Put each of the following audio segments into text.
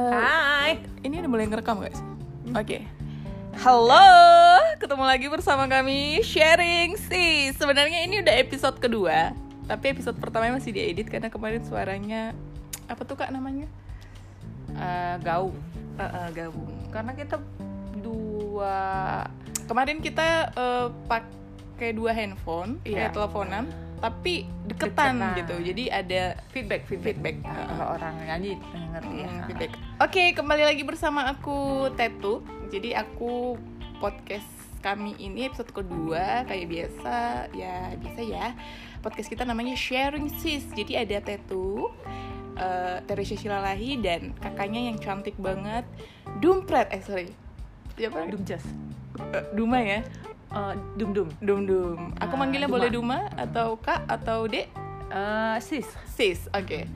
Eh, Hai. Ini udah mulai ngerekam guys? Oke. Halo, ketemu lagi bersama kami sharing sih. Sebenarnya ini udah episode kedua, tapi episode pertama masih diedit karena kemarin suaranya apa tuh kak namanya? Eh, gaung. Eh, eh, gabung. Karena kita dua kemarin kita eh, pakai dua handphone, kayak teleponan, tapi deketan Deketan. gitu. Jadi ada Feedback, feedback. Feedback. Kalau orang nyanyi eh, ngerti ya. Hmm, feedback. Oke, kembali lagi bersama aku Tetu. Jadi aku podcast kami ini episode kedua kayak biasa ya biasa ya. Podcast kita namanya Sharing Sis. Jadi ada Tetu, eh Teresia Shilalahi dan kakaknya yang cantik banget, Dumpret. Eh sorry, siapa? Dumjas. Eh, Duma ya. Eh, dum dum. Dum Dum. Aku Ah, manggilnya Duma. boleh Duma atau Kak atau Dek? Eh, sis. Sis, oke.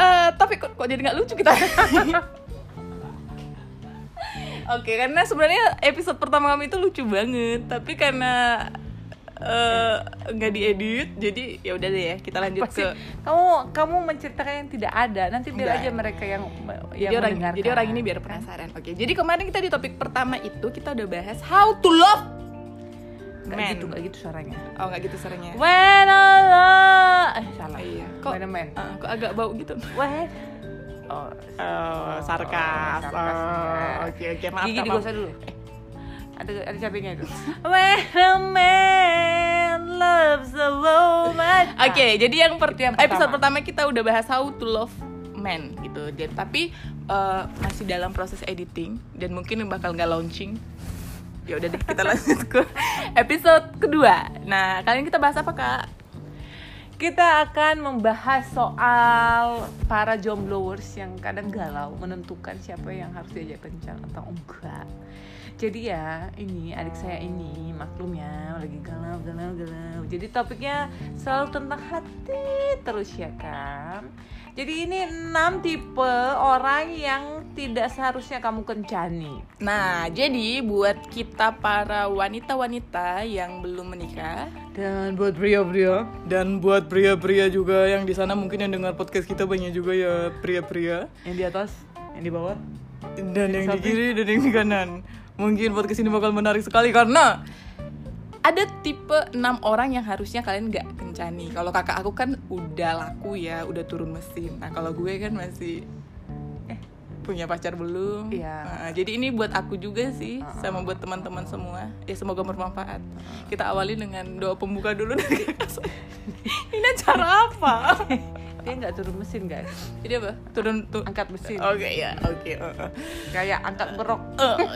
Eh, tapi kok, kok jadi nggak lucu kita? Oke, karena sebenarnya episode pertama kami itu lucu banget, tapi karena eh, nggak diedit, jadi ya udah deh ya kita lanjut Pasti ke. kamu kamu menceritakan yang tidak ada. Nanti biar Enggak. aja mereka yang Jadi yang orang, mendengarkan. jadi orang ini biar penasaran. Oke, jadi kemarin kita di topik pertama itu kita udah bahas how to love Nggak man. gitu, nggak gitu suaranya. Oh nggak gitu suaranya. When love eh salah. Iya. Kok, When a man. eh, kok agak bau gitu? When Oh, Oh, sarkas. sarkas, Oh. Oke, oke, maaf. Gigi Kak, maaf. digosok dulu. Ada ada cabenya itu. When a man loves a woman. Oke, jadi yang, per- yang episode pertama. pertama kita udah bahas how to love men gitu. Dan tapi eh, masih dalam proses editing dan mungkin bakal nggak launching. Ya udah deh kita lanjut ke episode kedua. Nah, kali ini kita bahas apa kak? Kita akan membahas soal para jomblowers yang kadang galau menentukan siapa yang harus diajak kencan atau enggak. Jadi ya ini adik saya ini maklum ya lagi galau galau galau. Jadi topiknya selalu tentang hati terus ya kan. Jadi ini enam tipe orang yang tidak seharusnya kamu kencani. Nah, jadi buat kita para wanita-wanita yang belum menikah Dan buat pria-pria dan buat pria-pria juga yang di sana mungkin yang dengar podcast kita banyak juga ya pria-pria yang di atas, yang di bawah. dan yang di Samping. kiri dan yang di kanan. Mungkin podcast ini bakal menarik sekali karena ada tipe 6 orang yang harusnya kalian nggak kencani. Kalau kakak aku kan udah laku ya, udah turun mesin. Nah kalau gue kan masih Eh. punya pacar belum. Iya. Nah, jadi ini buat aku juga sih, sama buat teman-teman semua. Ya semoga bermanfaat. Kita awali dengan doa pembuka dulu dari kakak saya. Ini acara apa? Dia nggak turun mesin guys, Jadi apa? Turun tuh. angkat mesin. Oke ya, oke. uh, uh. Kayak angkat berok, Uh,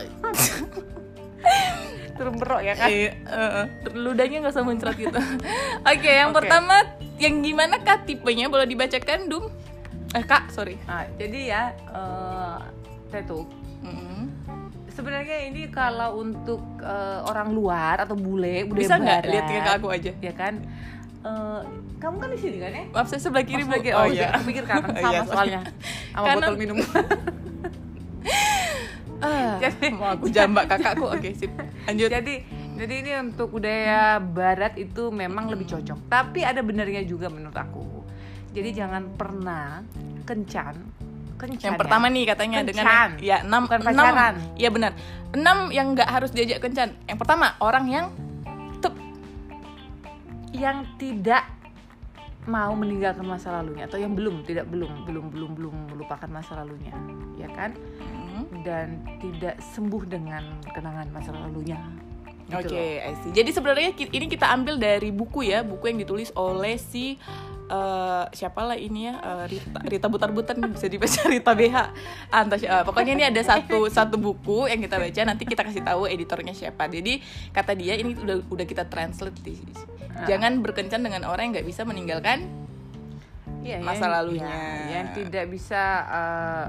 turun berok ya kan? Iya, uh, ludahnya nggak usah muncrat gitu. Oke, yang Oke. pertama, yang gimana kak tipenya boleh dibacakan, Dum? Eh kak, sorry. Nah, jadi ya, eh Tetu, Mm. sebenarnya ini kalau untuk eh, orang luar atau bule, Bisa nggak lihat ke aku aja? Ya kan? Eh, kamu kan di sini kan ya? Maaf saya sebelah kiri Pas bu. lagi- oh, iya. Aku pikir kanan Oh, sama iya, soalnya, sama Kanan. botol minum. Ah, Jadi- mau aku jambak kakakku. Oke sip. Lanjut. jadi, jadi ini untuk budaya barat itu memang lebih cocok. Tapi ada benarnya juga menurut aku. Jadi jangan pernah kencan, kencan. yang ya. pertama nih katanya dengan Kencan. ya enam Bukan enam pacaran. Iya benar. Enam yang nggak harus diajak kencan. Yang pertama orang yang yang tidak mau meninggalkan masa lalunya atau yang belum tidak belum belum belum belum melupakan masa lalunya ya kan Hmm. dan tidak sembuh dengan kenangan masa lalunya Oke, gitu loh. I see. Jadi sebenarnya ini kita ambil dari buku ya, buku yang ditulis oleh si eh siapa lah ini ya eh, Rita Rita Butar Butar nih, bisa dibaca Rita BH. Entah si- eh, pokoknya ini ada satu satu buku yang kita baca nanti kita kasih tahu editornya siapa. Jadi kata dia ini udah udah kita translate di Ah. Jangan berkencan dengan orang yang nggak bisa meninggalkan Iya, masa yang- lalunya. ya, yang tidak bisa eh,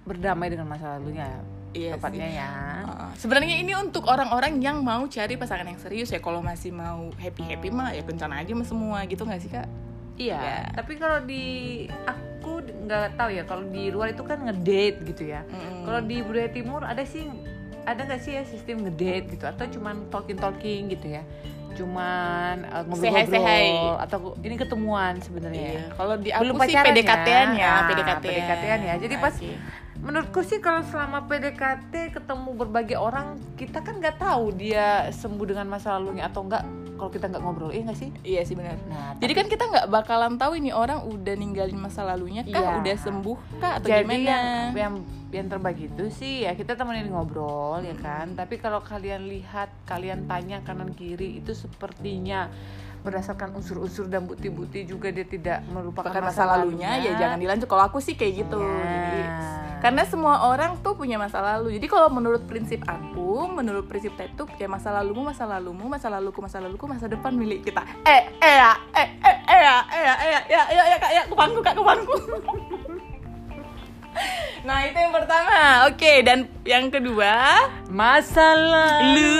berdamai dengan masa lalunya Iya tepatnya sih. ya Uh, sebenarnya ini untuk orang-orang yang mau cari pasangan yang serius ya. Kalau masih mau happy happy mah ya kencan aja sama semua gitu nggak sih kak? iya Ya. tapi kalau di aku nggak tahu ya kalau di luar itu kan ngedate gitu ya Mm. Kalau di budaya timur ada sih ada nggak sih ya sistem ngedate gitu atau cuman talking talking gitu ya? Cuman uh, ngobrol-ngobrol atau ini ketemuan sebenarnya Iya. Kalau di aku belum sih PDKT-an ya, Ah, PDKT. PDKT-an ya. Jadi pas Oke. Menurutku sih kalau selama PDKT ketemu berbagai orang kita kan nggak tahu dia sembuh dengan masa lalunya atau enggak kalau kita nggak ngobrol iya nggak sih Iya sih benar. nah Jadi kan kita nggak bakalan tahu ini orang udah ninggalin masa lalunya kah, Iya. udah sembuh kah atau jadi gimana? yang, yang yang terbaik itu sih ya kita temenin ngobrol ya kan tapi kalau kalian lihat kalian tanya kanan kiri itu sepertinya berdasarkan unsur-unsur dan bukti-bukti juga dia tidak melupakan Bahkan masa lalunya ya jangan dilanjut. Kalau aku sih kayak gitu. Iya. Jadi karena semua orang tuh punya masa lalu. Jadi kalau menurut prinsip aku, menurut prinsip tetup ya masa lalumu masa lalumu, masa laluku masa laluku, masa depan milik kita. Eh eh ya, eh eh eh ya, eh ya, eh ya, ya ya ya kak ya kupangku kak kupangku. Nah itu yang pertama, oke dan yang kedua. Masalah Lu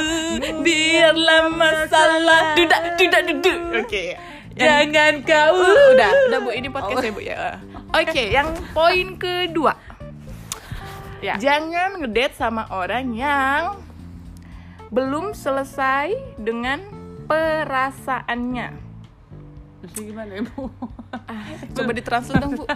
biarlah masalah Dudak dudak duduk Oke jangan kau. Uh, udah, udah bu, ini podcast ya bu ya. Oke, yang poin kedua, ya jangan ngedate sama orang yang belum selesai dengan perasaannya. Terus gimana ibu Ah, coba ditranslate dong bu.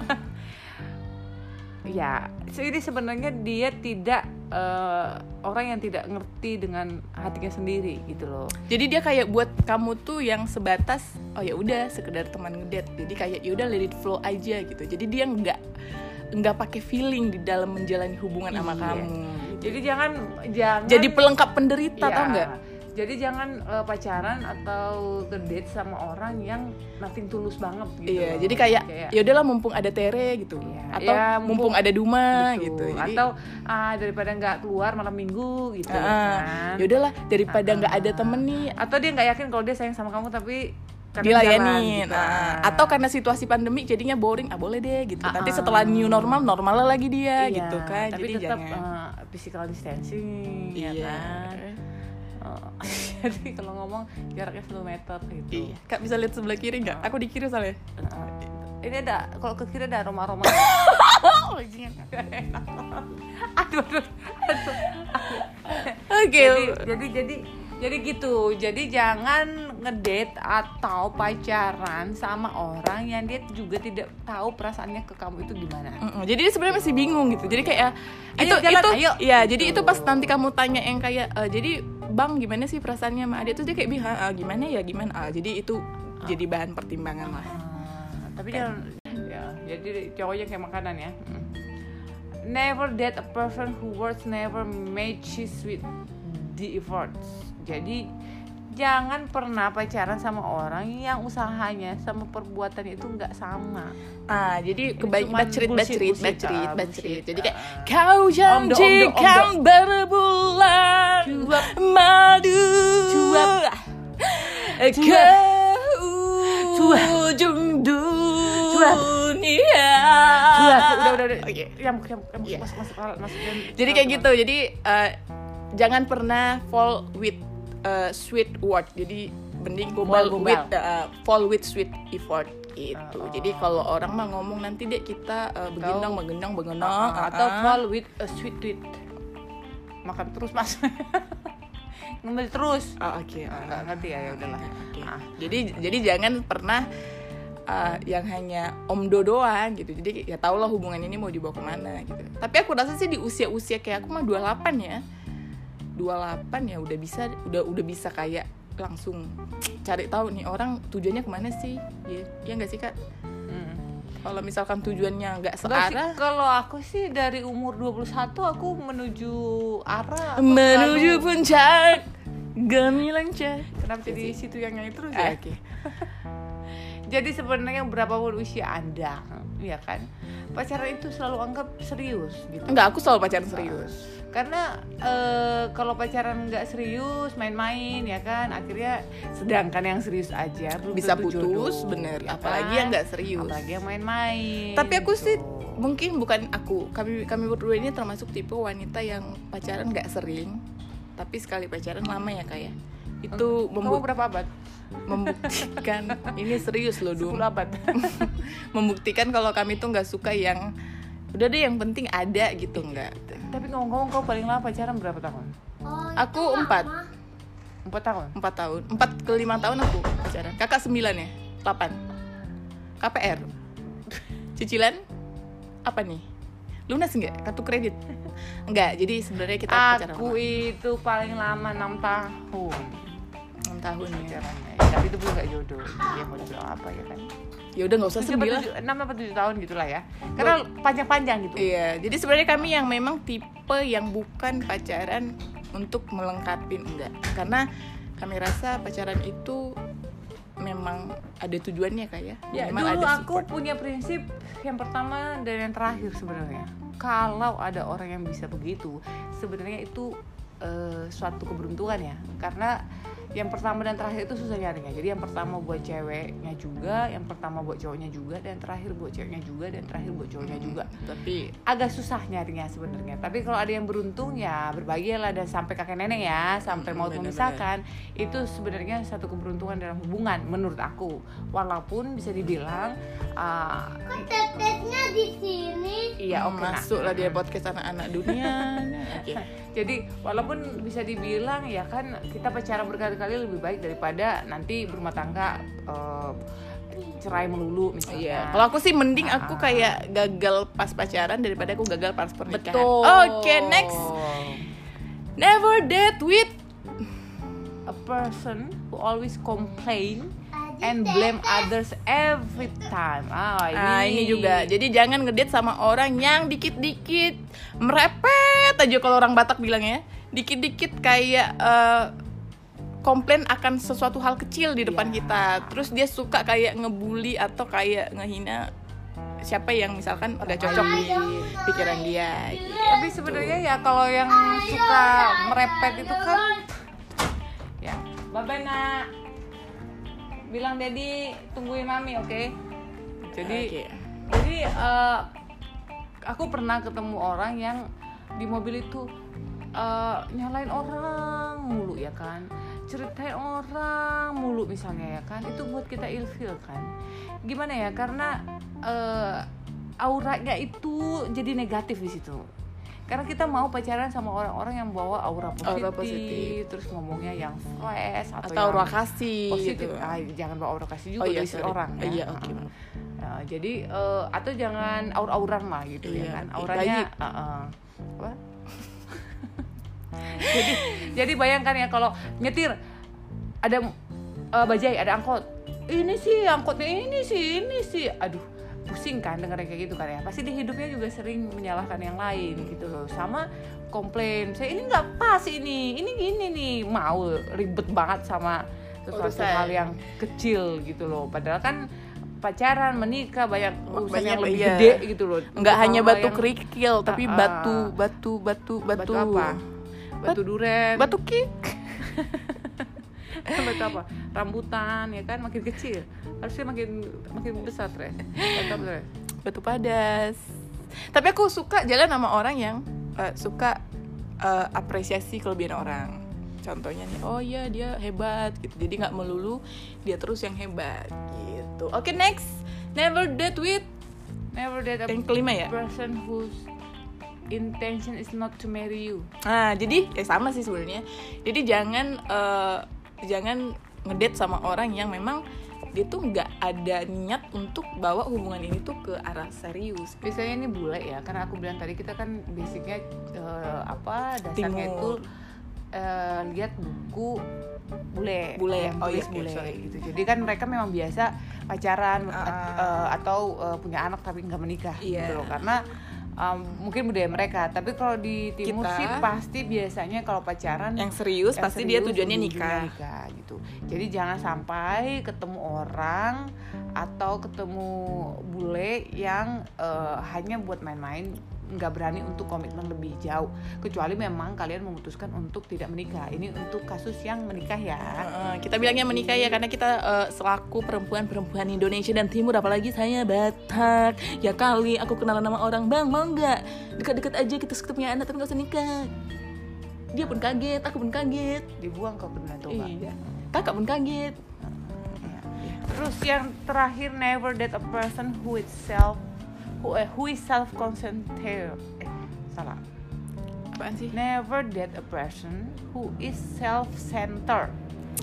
ya jadi sebenarnya dia tidak eh, orang yang tidak ngerti dengan hatinya sendiri gitu loh Jadi dia kayak buat kamu tuh yang sebatas, oh ya udah sekedar teman ngedate. Jadi kayak ya udah let it flow aja gitu. Jadi dia nggak nggak pakai feeling di dalam menjalani hubungan sama Iya. kamu. jadi jangan jangan Jadi pelengkap penderita Iya. tau nggak? jadi jangan eh, pacaran atau ngedate sama orang yang nothing tulus banget gitu Iya, loh. jadi kayak ya udahlah mumpung ada Tere gitu, Iya, atau ya, mumpung, mumpung- ada Duma Betul. gitu. Jadi, atau ah, daripada nggak keluar malam minggu gitu ah, kan ya udahlah daripada nggak ada Ah. temen nih atau dia nggak yakin kalau dia sayang sama kamu tapi kadang dilayanin, jalan gitu. Ah, Ah. atau karena situasi pandemi jadinya boring, ah boleh deh gitu. Nanti Ah. setelah new normal normal lagi dia Iya, gitu kan. tapi Jadi tetap jangan. eh, physical distancing ya Iya. kan Oh, jadi kalau ngomong jaraknya 10 meter gitu Iya. Kak bisa lihat sebelah kiri nggak? Aku di kiri soalnya. Eh, ini ada kalau ke kiri ada aroma aroma Oh, jangan. aduh aduh, aduh. Oke. jadi jadi jadi jadi gitu jadi jangan ngedate atau pacaran sama orang yang dia juga tidak tahu perasaannya ke kamu itu gimana Mm-mm, Jadi dia sebenarnya masih bingung gitu. Jadi kayak Ayo, itu jalan, itu ayo. ya, jadi itu pas nanti kamu tanya yang kayak eh, jadi Bang gimana sih perasaannya sama adik tuh dia kayak bilang "Ah, gimana ya gimana. Ah, jadi itu jadi bahan pertimbangan lah. Ah, tapi jangan ya jadi cowoknya kayak makanan ya Mm. never date a person who words never matches with the efforts jadi jangan pernah pacaran sama orang yang usahanya sama perbuatannya itu nggak sama Ah, jadi kebanyakan bacerit bacerit bacerit bacerit. Jadi kayak ah. kau janjikan berbulan madu Cuap. ke ujung dunia. udah udah udah, udah. Oke. yang yang yang Iya. masuk masuk masuk, masuk Jadi kayak gitu. Jadi eh, jangan pernah fall with eh, sweet word. Jadi mending fall with eh, fall with sweet effort gitu. Oh. Jadi kalau orang mah ngomong nanti deh kita eh, begendong Kau- begendong begendong atau ah, ah. fall with a sweet tweet makan terus mas ngemil terus Oh, oke. Ah, nggak ngerti ya ya udahlah Oke. Ah. Jadi jadi jangan pernah uh, yang hanya omdo doang gitu. Jadi ya tau lah hubungan ini mau dibawa ke mana gitu. Tapi aku rasa sih di usia-usia kayak aku mah 28 ya. 28 ya udah bisa udah udah bisa kayak langsung cari tahu nih orang tujuannya ke mana sih? Ya, ya nggak sih kak? Hmm. kalau misalkan tujuannya nggak searah. kalau aku sih dari umur 21 aku menuju arah menuju puncak. Gemilang cah kenapa jadi situ yang nyanyi terus Ah, ya oke. Jadi sebenarnya berapapun usia anda ya kan? Pacaran itu selalu anggap serius gitu. Enggak aku selalu pacaran serius karena eh, kalau pacaran nggak serius main-main ya kan akhirnya sedangkan yang serius aja belum bisa putus jodoh, bener ya apalagi kan? yang nggak serius apalagi yang main-main Tapi aku gitu. sih mungkin bukan aku. Kami kami berdua ini termasuk tipe wanita yang pacaran nggak sering, tapi sekali pacaran lama ya kayak. Itu kamu membu- berapa abad membuktikan ini serius loh. 10 abad Membuktikan kalau kami tuh nggak suka yang udah deh yang penting ada gitu nggak. tapi ngomong-ngomong kau paling lama pacaran berapa tahun? Oh, Aku empat. empat tahun? Empat tahun. Empat ke lima tahun aku pacaran. Kakak sembilan ya? Delapan. KPR cicilan? Apa nih? Lunas nggak kartu kredit? Enggak jadi sebenarnya kita pacaran aku lama. itu paling lama enam tahun. Enam tahun ya. Ya, tapi itu belum gak jodoh. Dia mau dibilang apa ya kan ya udah nggak usah sembilan. tujuh- enam apa tujuh tahun gitulah ya. Karena panjang-panjang gitu. Iya, jadi sebenarnya kami yang memang tipe yang bukan pacaran untuk melengkapi enggak. Karena kami rasa pacaran itu memang ada tujuannya kayak Ya, memang dulu ada aku punya prinsip yang pertama dan yang terakhir sebenarnya. Kalau ada orang yang bisa begitu, sebenarnya itu eh, suatu keberuntungan ya. Karena yang pertama dan terakhir itu susah nyarinya. Jadi yang pertama buat ceweknya juga, yang pertama buat cowoknya juga, dan terakhir buat ceweknya juga, dan terakhir buat cowoknya juga. Tapi Agak susah nyarinya sebenarnya. Tapi kalau ada yang beruntung ya berbahagialah dan sampai kakek nenek ya, sampai Mm, mau memisahkan itu sebenarnya satu keberuntungan dalam hubungan menurut aku. Walaupun bisa dibilang uh, di sini. iya oke nah. masuk lah dia podcast anak-anak dunia. Oke. Jadi walaupun bisa dibilang ya kan kita pacaran berkali-kali lebih baik daripada nanti berumah tangga uh, cerai melulu misalnya. Iya, kalau aku sih mending aku Ah. kayak gagal pas pacaran daripada aku gagal pas pernikahan. betul. Oke, next. Never date with A person who always complain and blame others every time. Ah, ini, Nah ini juga, jadi jangan ngedate sama orang yang dikit-dikit merepet aja kalau orang Batak bilang ya, dikit-dikit kayak eh, komplain akan sesuatu hal kecil di depan Ya. kita, terus dia suka kayak ngebully atau kayak ngehina siapa yang misalkan udah cocok di pikiran dia. gitu. Tapi sebenarnya ya kalau yang suka merepet itu kan ya, nak. Bilang Dedi tungguin mami, oke? Jadi Oke. jadi eh, aku pernah ketemu orang yang di mobil itu eh, nyalain orang mulu ya kan ceritain orang mulu misalnya ya kan itu buat kita ilfil kan gimana ya karena eh, auranya itu jadi negatif di situ karena kita mau pacaran sama orang-orang yang bawa aura positif, Aura positif. terus ngomongnya yang fresh atau, atau aura kasih positif gitu. ah, jangan bawa aura kasih juga Oh iya, dari sorry. orang ya. Iya. Heeh. Nah, jadi eh, atau jangan aur-auran lah gitu Iya, ya kan auranya. Apa? jadi jadi bayangkan ya kalau nyetir ada eh, bajai ada angkot. Ini sih angkotnya ini sih ini sih. Aduh pusing kan dengar kayak gitu kan ya. Pasti di hidupnya juga sering menyalahkan yang lain gitu. Loh sama komplain saya ini nggak pas ini ini gini nih. Mau ribet banget sama sesuatu Urusan. hal yang kecil gitu loh. Padahal kan pacaran menikah banyak urusan Banyak, yang lebih iya. gede gitu loh. Nggak hanya batu yang- kerikil tapi ah. batu batu batu batu batu. apa batu duren. batu ki batu apa? Rambutan ya kan? Makin kecil. Harusnya makin makin besar tres batu apa batu padas. Tapi aku suka jalan sama orang yang eh, suka eh, apresiasi kelebihan orang. Contohnya nih oh iya dia hebat gitu. Jadi nggak melulu dia terus yang hebat gitu. Oke next. Never date with never date a yang kelima ya? person whose intention is not to marry you nah jadi ya sama sih sebenarnya jadi jangan eh, jangan ngedate sama orang yang memang dia tuh nggak ada niat untuk bawa hubungan ini tuh ke arah serius biasanya ini bule ya karena aku bilang tadi kita kan basicnya eh, apa dasarnya Timur. itu eh, lihat buku bule Bule, oh iya, bule sorry. gitu jadi kan mereka memang biasa pacaran Ah. eh, atau eh, punya anak tapi nggak menikah Iya. gitu loh karena um, mungkin budaya mereka. Tapi kalau di timur Kita- sih pasti biasanya kalau pacaran yang serius yang pasti dia serius, tujuannya ujung-ujungnya nikah. nikah gitu. Jadi jangan sampai ketemu orang atau ketemu bule yang eh, hanya buat main-main nggak berani untuk komitmen lebih jauh. Kecuali memang kalian memutuskan untuk tidak menikah. Ini untuk kasus yang menikah ya. Kita bilangnya menikah ya karena kita eh, selaku perempuan-perempuan Indonesia dan Timur apalagi saya Batak. Ya kali aku kenalan nama orang bang mau nggak? Dekat-dekat aja kita punya anak tapi nggak usah nikah. Dia pun kaget aku pun kaget. Dibuang ke Danau Toba iya. Kakak pun kaget. Ya. Terus yang terakhir never date a person who is self who, eh, who is self concentrated. Eh, salah. apaan sih never date a person who is self-centered.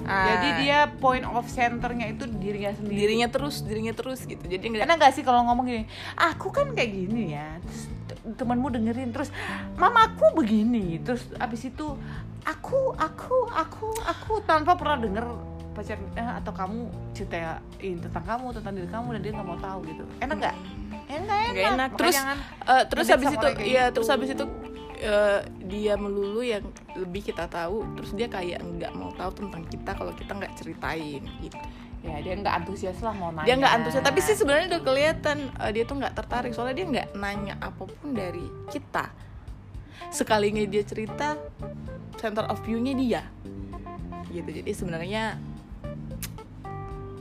Ah, Jadi dia point of centernya itu dirinya sendiri. dirinya terus dirinya terus gitu jadi nggak Karena gak sih kalau ngomong gini, aku kan kayak gini ya, terus temanmu dengerin, terus mamaku begini, terus abis itu aku, aku, aku, aku tanpa pernah denger pacar eh, atau kamu ceritain tentang kamu, tentang diri kamu dan dia nggak mau tahu gitu. Enak nggak? Enak, enak. Nggak enak. Terus jangan Eh, terus habis itu ya gitu. terus habis itu eh, dia melulu yang lebih kita tahu terus dia kayak nggak mau tahu tentang kita kalau kita nggak ceritain gitu ya dia nggak antusias lah mau nanya. dia nggak antusias tapi sih sebenarnya udah kelihatan eh, dia tuh nggak tertarik soalnya dia nggak nanya apa pun dari kita sekalinya dia cerita center of view-nya dia gitu jadi sebenarnya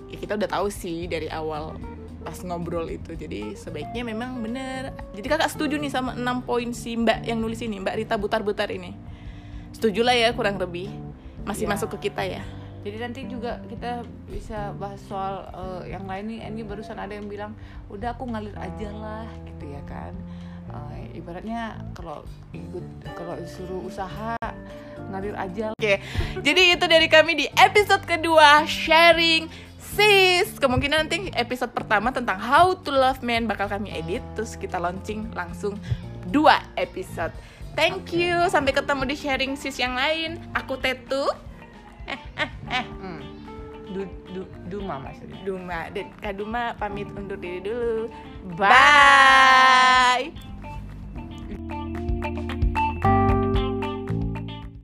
ya kita udah tahu sih dari awal pas ngobrol itu jadi sebaiknya memang bener jadi kakak setuju nih sama 6 poin si mbak yang nulis ini mbak Rita Butar-Butar ini setuju lah ya kurang lebih masih Ya. masuk ke kita ya Jadi nanti juga kita bisa bahas soal eh, yang lain nih. Ini barusan ada yang bilang, udah aku ngalir aja lah, gitu ya kan. Eh, ibaratnya kalau ikut kalau disuruh usaha ngalir aja. Oke, jadi itu dari kami di episode kedua sharing sis. Kemungkinan nanti episode pertama tentang how to love man bakal kami edit, terus kita launching langsung dua episode. Thank you, sampai ketemu di sharing sis yang lain. Aku Tetu, Eh, hmm. Du, du, Duma maksudnya. Duma dan Kak Duma pamit undur diri dulu. Bye. Bye.